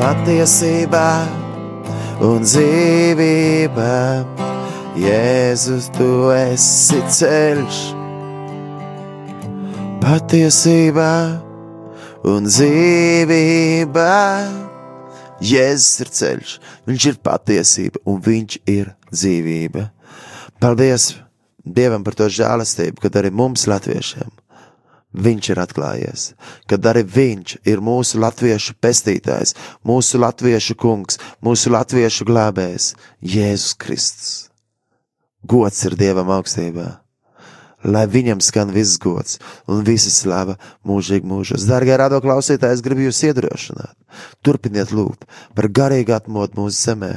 patiesībā un dzīvība. Jēzus, tu esi ceļš, patiesībā un dzīvība. Jēzus ir ceļš, viņš ir patiesība un viņš ir dzīvība. Paldies Dievam par to žēlastību, kad arī mums, latviešiem, Viņš ir atklājies, kad arī Viņš ir mūsu latviešu pestītājs, mūsu latviešu kungs, mūsu latviešu glābējs, Jēzus Kristus. Gods ir Dievam augstībā! Lai viņam skan viss gods un visa slava mūžīgi mūžos. Dārgie rado klausītāji, es gribu jūs iedrošināt. Turpiniet lūgt par garīgu atmodu mūsu zemē,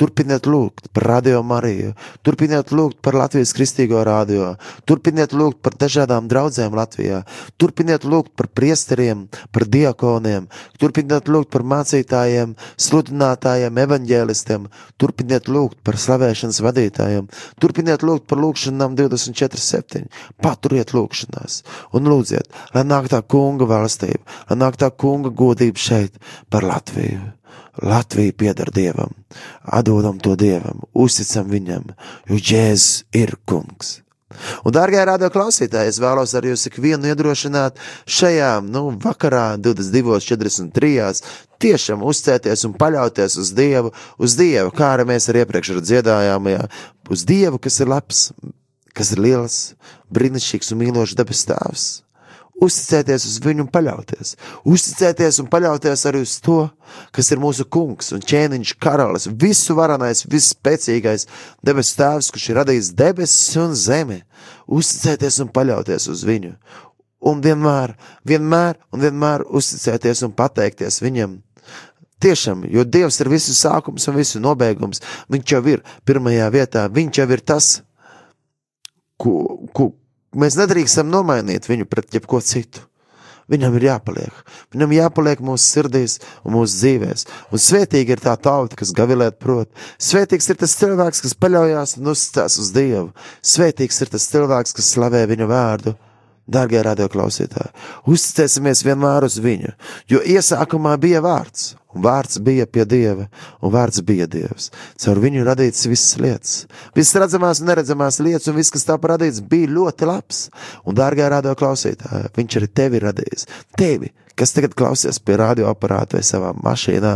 turpiniet lūgt par radio Mariju, turpiniet lūgt par Latvijas kristīgo radio, turpiniet lūgt par dažādām draudzēm Latvijā, turpiniet lūgt par priesteriem, par diakoniem, turpiniet lūgt par mācītājiem, sludinātājiem, evaņģēlistiem, turpiniet lūgt par slavēšanas vadītājiem, turpiniet lūgt par lūgšanām 24-7 paturiet lūgšanās un lūdziet, lai nāk tā kunga valstība, lai nāk tā kunga godība šeit par Latviju. Latvija pieder Dievam, atdodam to Dievam, uzticam Viņam, jo Jēzus ir kungs. Un, dārgā radio klausītāji, es vēlos ar jūs ikvienu iedrošināt šajā, nu, vakarā, 22.43. tiešām uzcēties un paļauties uz Dievu, uz Dievu, kā arī mēs arī iepriekš dziedājām, jā, uz Dievu, kas ir labs, kas ir liels, brīnišķīgs un mīlošs debes tēvs. Uzticēties uz viņu un paļauties. Uzticēties un paļauties arī uz to, kas ir mūsu kungs un ķēniņš karalis, visu varenais, visspēcīgais debes tēvs, kurš ir radījis debesis un zemi. Uzticēties un paļauties uz viņu. Un vienmēr, vienmēr un vienmēr uzticēties un pateikties viņam. Tiešām, jo Dievs ir visu sākums un visu nobeigums. Viņš jau ir pirmajā vietā, viņš jau ir tas, ko, ku, mēs nedrīkstam nomainīt viņu pret jebko citu. Viņam ir jāpaliek. Viņam jāpaliek mūsu sirdīs un mūsu dzīvēs. Un svētīgi ir tā tauta, kas gavilēt prot. Svētīgs ir tas cilvēks, kas paļaujas un uzticas uz Dievu. Svētīgs ir tas cilvēks, kas slavē viņu vārdu. Dārgie radioklausītāji, uzticēsimies vienmēr uz viņu, jo iesākumā bija vārds, un vārds bija pie dieva, un vārds bija dievs. Caur viņu radīts visas lietas. Visas redzamās un neredzamās lietas, un viss, kas tā radīts, bija ļoti labs. Un, dārgā radioklausītāji, viņš arī tevi radījis. Tevi, kas tagad klausies pie radioaparāta vai savā mašīnā,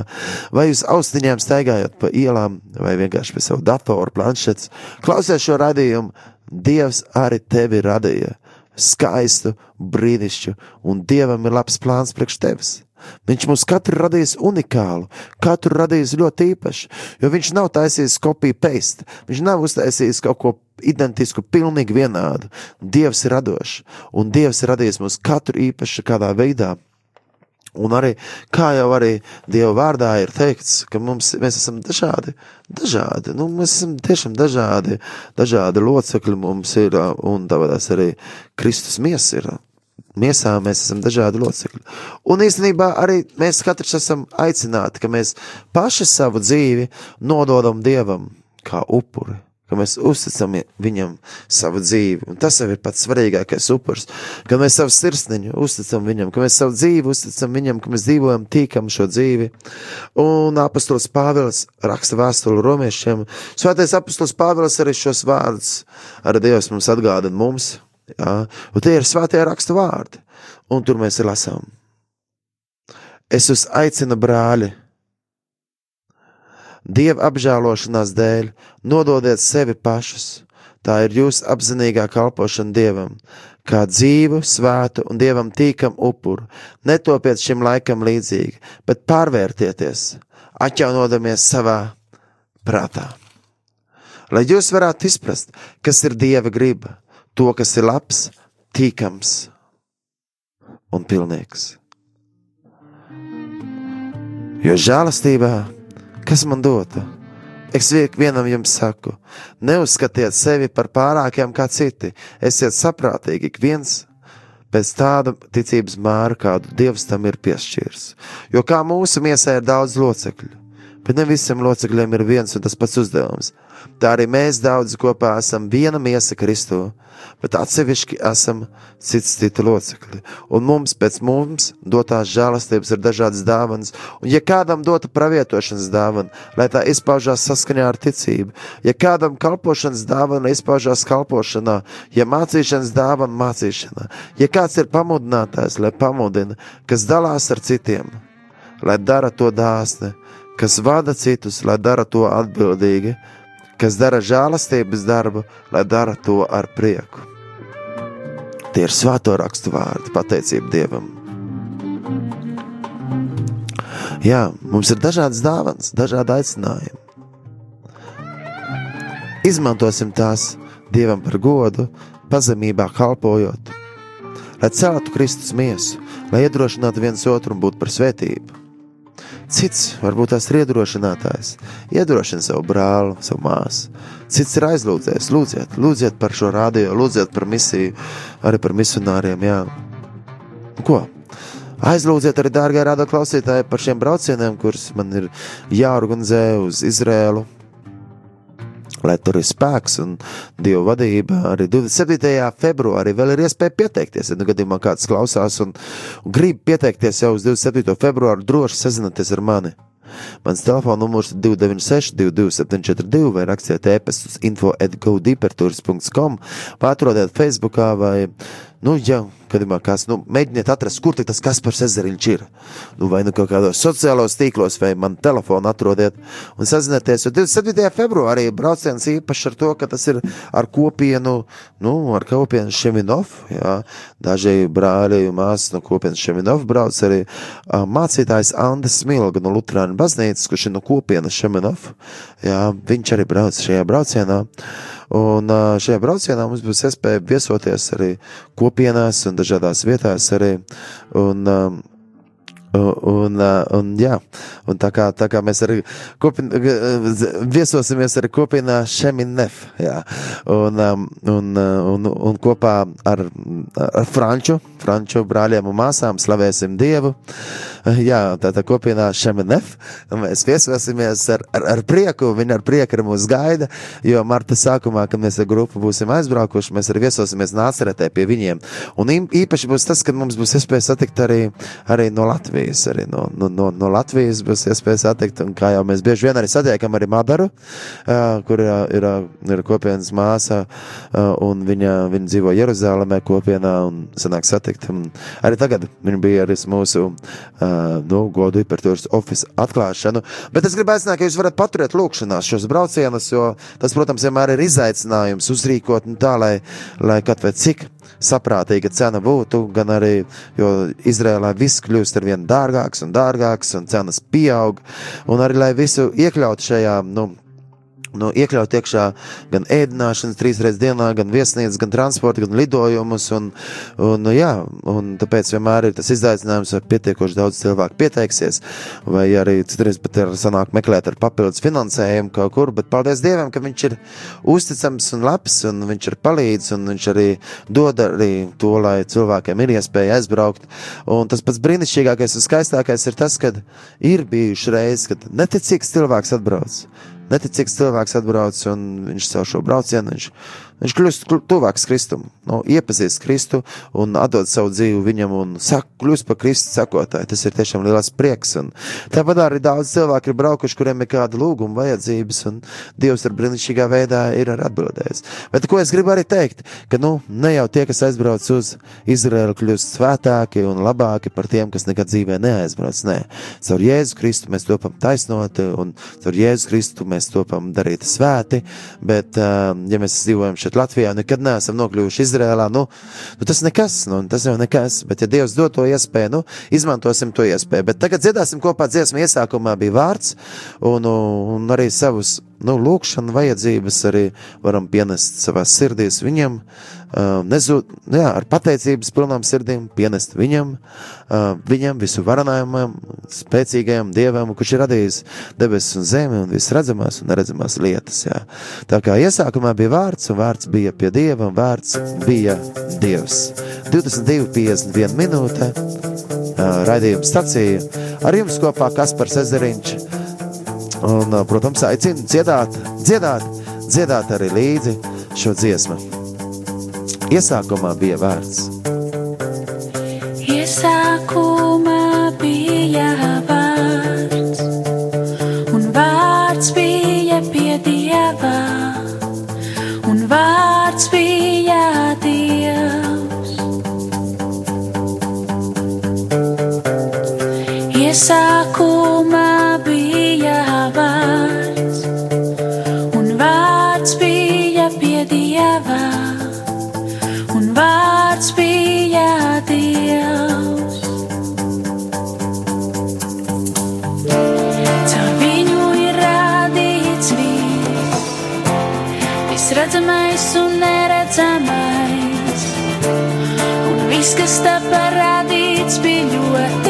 vai uz austiņām staigājot pa ielām, vai vienkārši pie savu datoru, planšetes, klausies šo radījumu. Dievs arī tevi radīja skaistu, brīnišķu, un Dievam ir labs plāns priekš tevis. Viņš mums katru radījis unikālu, katru radījis ļoti īpašu, jo viņš nav taisījis kopiju paste, viņš nav uztaisījis kaut ko identisku, pilnīgi vienādu. Dievs ir radošs, un Dievs ir radījis mums katru īpašu kādā veidā. Un arī, kā jau arī Dieva vārdā ir teikts, ka mums, mēs esam dažādi, dažādi, nu, mēs esam tiešām dažādi, dažādi locekļi mums ir, un tāpēc arī Kristus miesa ir. Miesā mēs esam dažādi locekļi. Un īstenībā arī mēs katrs esam aicināti, ka mēs paši savu dzīvi nododam Dievam kā upuri ka mēs uzticam viņam savu dzīvi. Un tas jau ir pats svarīgākais upurs, ka mēs savu sirsniņu uzticam viņam, ka mēs savu dzīvi uzticam viņam, ka mēs dzīvojam tīkam šo dzīvi. Un apustulis Pāvils raksta vēstuli romiešiem. Svētais apustulis Pāvils arī šos vārdus ar Dievs mums atgādina mums. Jā, un tie ir svētie raksta vārdi. Un tur mēs lasām. Es jūs aicinu, brāļi, Dieva apžēlošanās dēļ nododiet sevi pašus. Tā ir jūsu apzinīgā kalpošana Dievam, kā dzīvu, svētu un Dievam tīkam upuru. Netopiet šim laikam līdzīgi, bet pārvērtieties, atjaunodamies savā prātā. Lai jūs varētu izprast, kas ir Dieva griba, to, kas ir labs, tīkams un pilnīgs. Jo žēlastībā Kas man dota? Es vienam jums saku, neuzskatiet sevi par pārākiem kā citi, esiet saprātīgi, ik viens pēc tāda ticības māra, kādu Dievs tam ir piešķīris. Jo kā mūsu miesā ir daudz locekļu, bet ne visiem locekļiem ir viens un tas pats uzdevums. Tā arī mēs daudz kopā esam viena miesa Kristū, bet atsevišķi esam cits citu locekļi. Un mums pēc mums dotās žēlastības ir dažādas dāvanas, un ja kādam dota pravietošanas dāvana, lai tā izpaužās saskaņā ar ticību, ja kādam kalpošanas dāvana izpaužās kalpošanā, ja mācīšanas dāvana mācīšanā, ja kāds ir pamudinātājs, lai pamudina, kas dalās ar citiem, lai dara to dāsni, kas vada citus, lai dara to atbildīgi, kas dara žēlastības darbu, lai dara to ar prieku. Tie ir svēto rakstu vārdi, pateicība Dievam. Jā, mums ir dažādas dāvanas, dažādi aicinājumi. Izmantosim tās Dievam par godu, pazemībā kalpojot, lai celtu Kristus miesu, lai iedrošinātu viens otru un būtu par svētību. Cits varbūt tās ir iedrošinātājs, iedrošina savu brāli, savu māsu. Cits ir aizlūdzējis, lūdziet, lūdziet par šo rādio, lūdziet par misiju, arī par misionāriem. Jā. Ko? Aizlūdziet arī, dārgā rāda klausītāji, par šiem braucieniem, kurus man ir jāorganizē uz Izrēlu, lai tur ir spēks un dieva vadība. Arī 27. februārī vēl ir iespēja pieteikties. Ja nu gadījumā kāds klausās un, un grib pieteikties jau uz 27. februāru, droši sazināties ar mani. Mans telefona numurs ir 296, 22742, vai rakstiet e-pastu uz info atgodeeperturs.com, vai atrodiet Facebookā vai Nu, ja gadījumā kāds nu, mēģiniet atrast, kur tas Kaspars ezeriņš ir. Nu, vai nu kaut kādos sociālos tīklos, vai man telefonu atrodiet un sazinieties. Jo 27. februārī brauciens īpašs ar to, ka tas ir ar kopienu, nu, ar kopienu Šeminov. Jā. Daži brāļi un māsas no kopienas Šeminov brauc arī mācītājs Andis Smilga no Lutrāna baznīcas, kurš ir no kopienas Šeminov. Jā, viņš arī brauc šajā braucienā. Un šajā braucienā mums būs iespēja viesoties arī kopienās un dažādās vietās arī. Un, Un, uh, un, jā, un tā, kā, tā kā mēs arī kopin, viesosimies ar kopienā Šeminef, jā, un, um, un, uh, un, un kopā ar, ar Franču, Franču brāļiem un māsām slavēsim Dievu. Jā, tā tā kopienā Šeminef, mēs viesosimies ar, ar, ar prieku, viņi ar prieku ar mūs gaida, jo marta sākumā, kad mēs ar grupu būsim aizbraukuši, mēs arī viesosimies nāceretē pie viņiem. Un īpaši būs tas, kad mums būs iespēja satikt arī, arī no Latvijas, arī no, no, no, no Latvijas būs iespēja satikt, un kā jau mēs bieži vien arī satiekam arī Madaru, uh, kur uh, ir, uh, ir kopienas māsa, uh, un viņa, viņa dzīvo Jeruzalemē kopienā, un sanāk satikt. Un arī tagad viņa bija arī mūsu uh, nu, godu hipertūras oficiālu atklāšanu. Bet es gribu aicināt, ka jūs varat paturēt lūkšanās šos braucienus, jo tas, protams, vienmēr ir izaicinājums uzrīkot nu, tā, lai, lai kaut vai cik saprātīga cena būtu, gan arī, jo Izrēlā viss kļūst ar vien dārgāks un dārgāks, un cenas pieaug, un arī, lai visu iekļaut šajā, nu, nu, iekļaut iekšā gan ēdināšanas trīs reizes dienā, gan viesnīcas, gan transporta, gan lidojumus. Un, un, nu, jā, un tāpēc vienmēr ir tas izaicinājums, vai pietiekoši daudz cilvēku pieteiksies, vai arī citreiz pat ir sanāk meklēt ar papildus finansējumu kaut kur, bet paldies Dievam, ka viņš ir uzticams un labs, un viņš ir palīdz, un viņš arī dod arī to, lai cilvēkiem ir iespēja aizbraukt. Un tas pats brīnišķīgākais un skaistākais ir tas, kad ir bijuši reizes, kad neticīgs cilvēks atbrauc neticīgs cilvēks atbrauc un viņš savu šo braucienu, viņš kļūst tuvāks Kristum, nu, iepazīst Kristu un atdod savu dzīvi viņam un sak, kļūst par Kristus sekotāju. Tas ir tiešām liels prieks. Un tāpat arī daudz cilvēku ir braukuši, kuriem ir kāda lūguma vajadzības, un Dievs ar brīnišķīgā veidā ir atbildējis. Bet ko es gribu arī teikt, ka nu, ne jau tie, kas aizbrauc uz Izraēlu, kļūst svētāki un labāki par tiem, kas nekad dzīvē neaizbrauc. Nē, caur Jēzu Kristu mēs topam taisnoti, un caur Jēzu Kristu mēs topam darīt svēti, bet, ja mēs dzīvojam šeit Latvijā, nekad neesam nokļuvuši Izrēlā. Nu, nu, tas nekas, nu, tas jau nekas. Bet, ja Dievs dod to iespēju, nu, izmantosim to iespēju. Bet tagad dziedāsim kopā dziesmu. Iesākumā bija vārds un, un arī savus nu, lūkšanu vajadzības arī varam pienest savā sirdīs viņam. Nezūd, nu jā, ar pateicības pilnām sirdīm pienest viņam, viņam visu varonājumam, spēcīgajam dievam, kurš ir radījis debesis un zemi un viss redzamās un neredzamās lietas. Jā. Tā kā iesākumā bija vārds, un vārds bija pie dieva, un vārds bija dievs. 22,51 minūte, raidījuma stacija. Ar jums kopā Kaspars Ezeriņš. Un, protams, aicinu dziedāt, dziedāt, dziedāt arī līdzi šo dziesmu. Iesākumā bija vārds. Iesākumā bija vārds, un vārds bija pie dieva, un vārds bija dievs. Iesākumā viss redzamais un neredzamais, un viss, kas tā parādīts, bija ļoti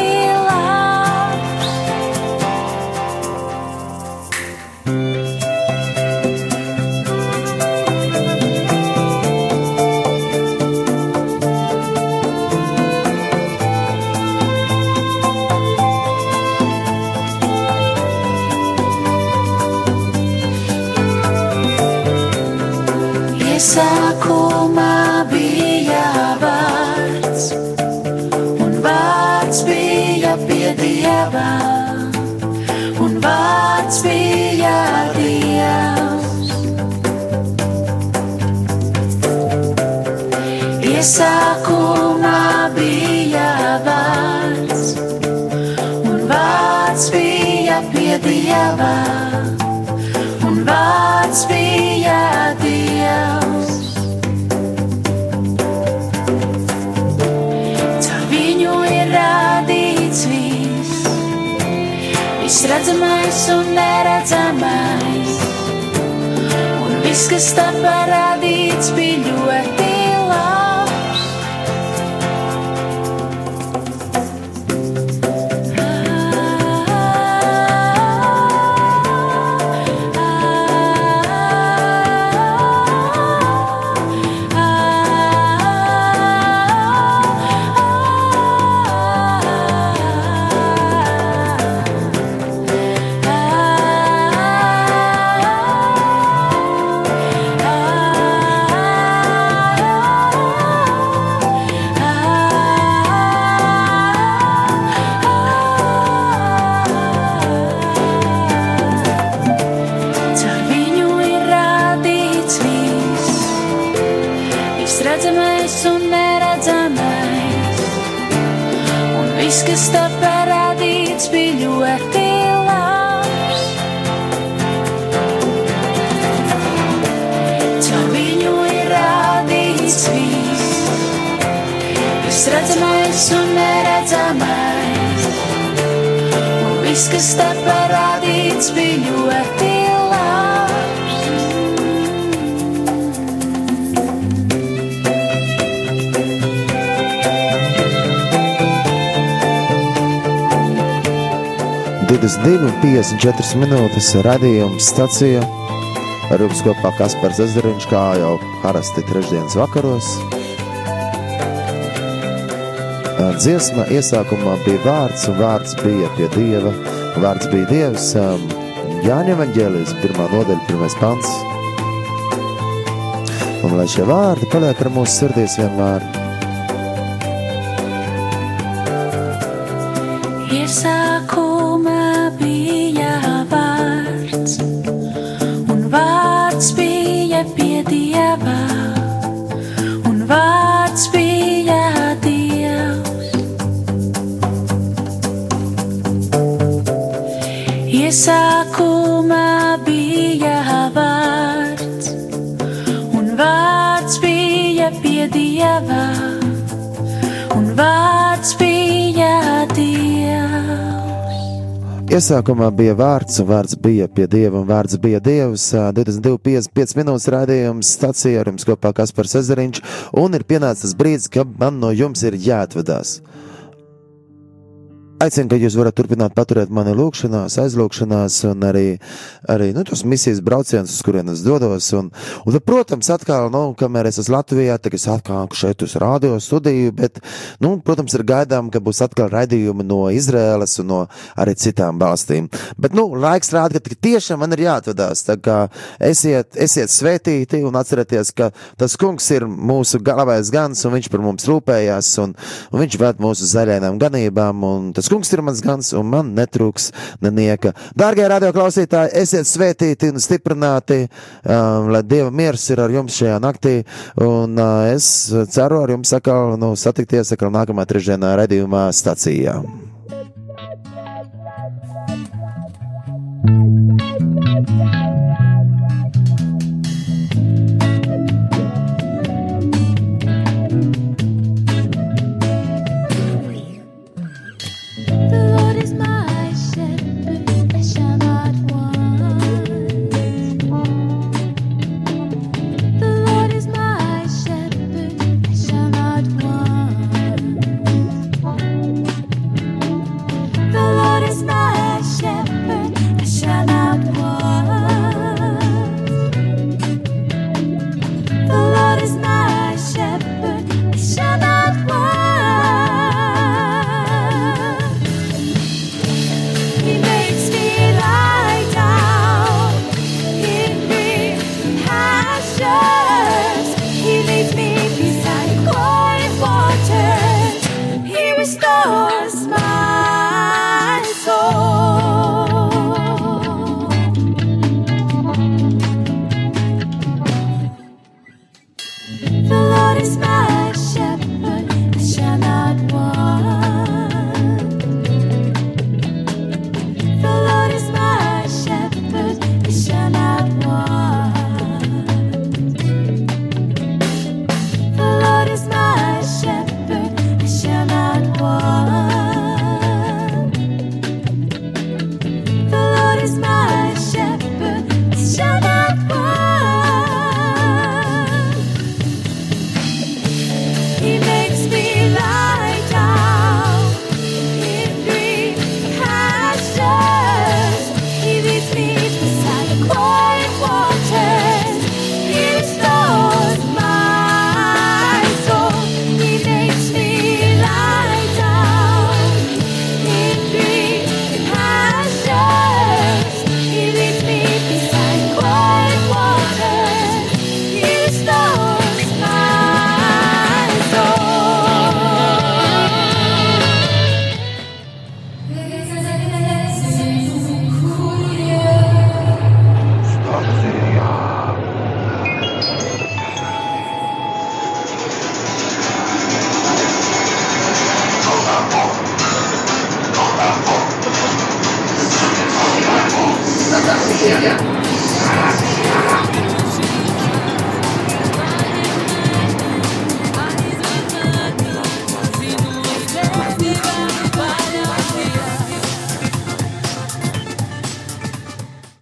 vārds bija dievs. Iesākumā bija vārds, un vārds bija pie dieva, un vārds bija dievs. Redzamais un neredzamais, un viss, kas tā parādīts, bija ļoti viss, kas tā parādīts bija ļoti labs. Divas, divi, 54 minūtes radījums stacija. Jums kopā Kaspars Ezeriņš, kā jau parasti trešdienas vakaros. Dziesma iesākumā bija vārds, un vārds bija pie Dieva. Vārds bija Dievs. Jāņa Evangelijas pirmā nodaļa, pirmais pants. Un lai šie vārdi paliek ar mūsu sirdīs vienmēr. Pie dieva, un vārds bija dievs. Iesākumā bija vārds, un vārds bija pie dieva, un vārds bija dievs. 22,5 minūtes raidījums stācijā ar jums kopā Kaspars Ezeriņš, un ir pienācis brīdis, kad man no jums ir jāatvedās. Aicinu, ka jūs varat turpināt paturēt mani lūgšanās, aizlūgšanās, un arī, arī nu, tos misijas braucienus, uz kurienes dodos. Un, un, tad, protams, atkal, nu, kamēr es esmu Latvijā, tad es atkal šeit uz radio studiju, bet, nu, protams, ir gaidām, ka būs atkal raidījumi no Izraēlas un no arī citām valstīm. Bet, nu, laiks rāda, ka tiešām man ir jāatvedās. Tā kā esiet, esiet svētīti un atcerieties, ka tas kungs ir mūsu galvenais gans, un viņš par mums rūpējās, un, un viņš ved mūsu zaļajām ganībām. Un tas kungs ir mans gans, un man netrūks nenieka. Dārgie radioklausītāji, esiet svētīti un stiprināti, um, lai Dieva miers ir ar jums šajā naktī, un uh, es ceru ar jums atkal nu, satikties atkal nākamā trešdienā redzījumā stacijā. The your smile.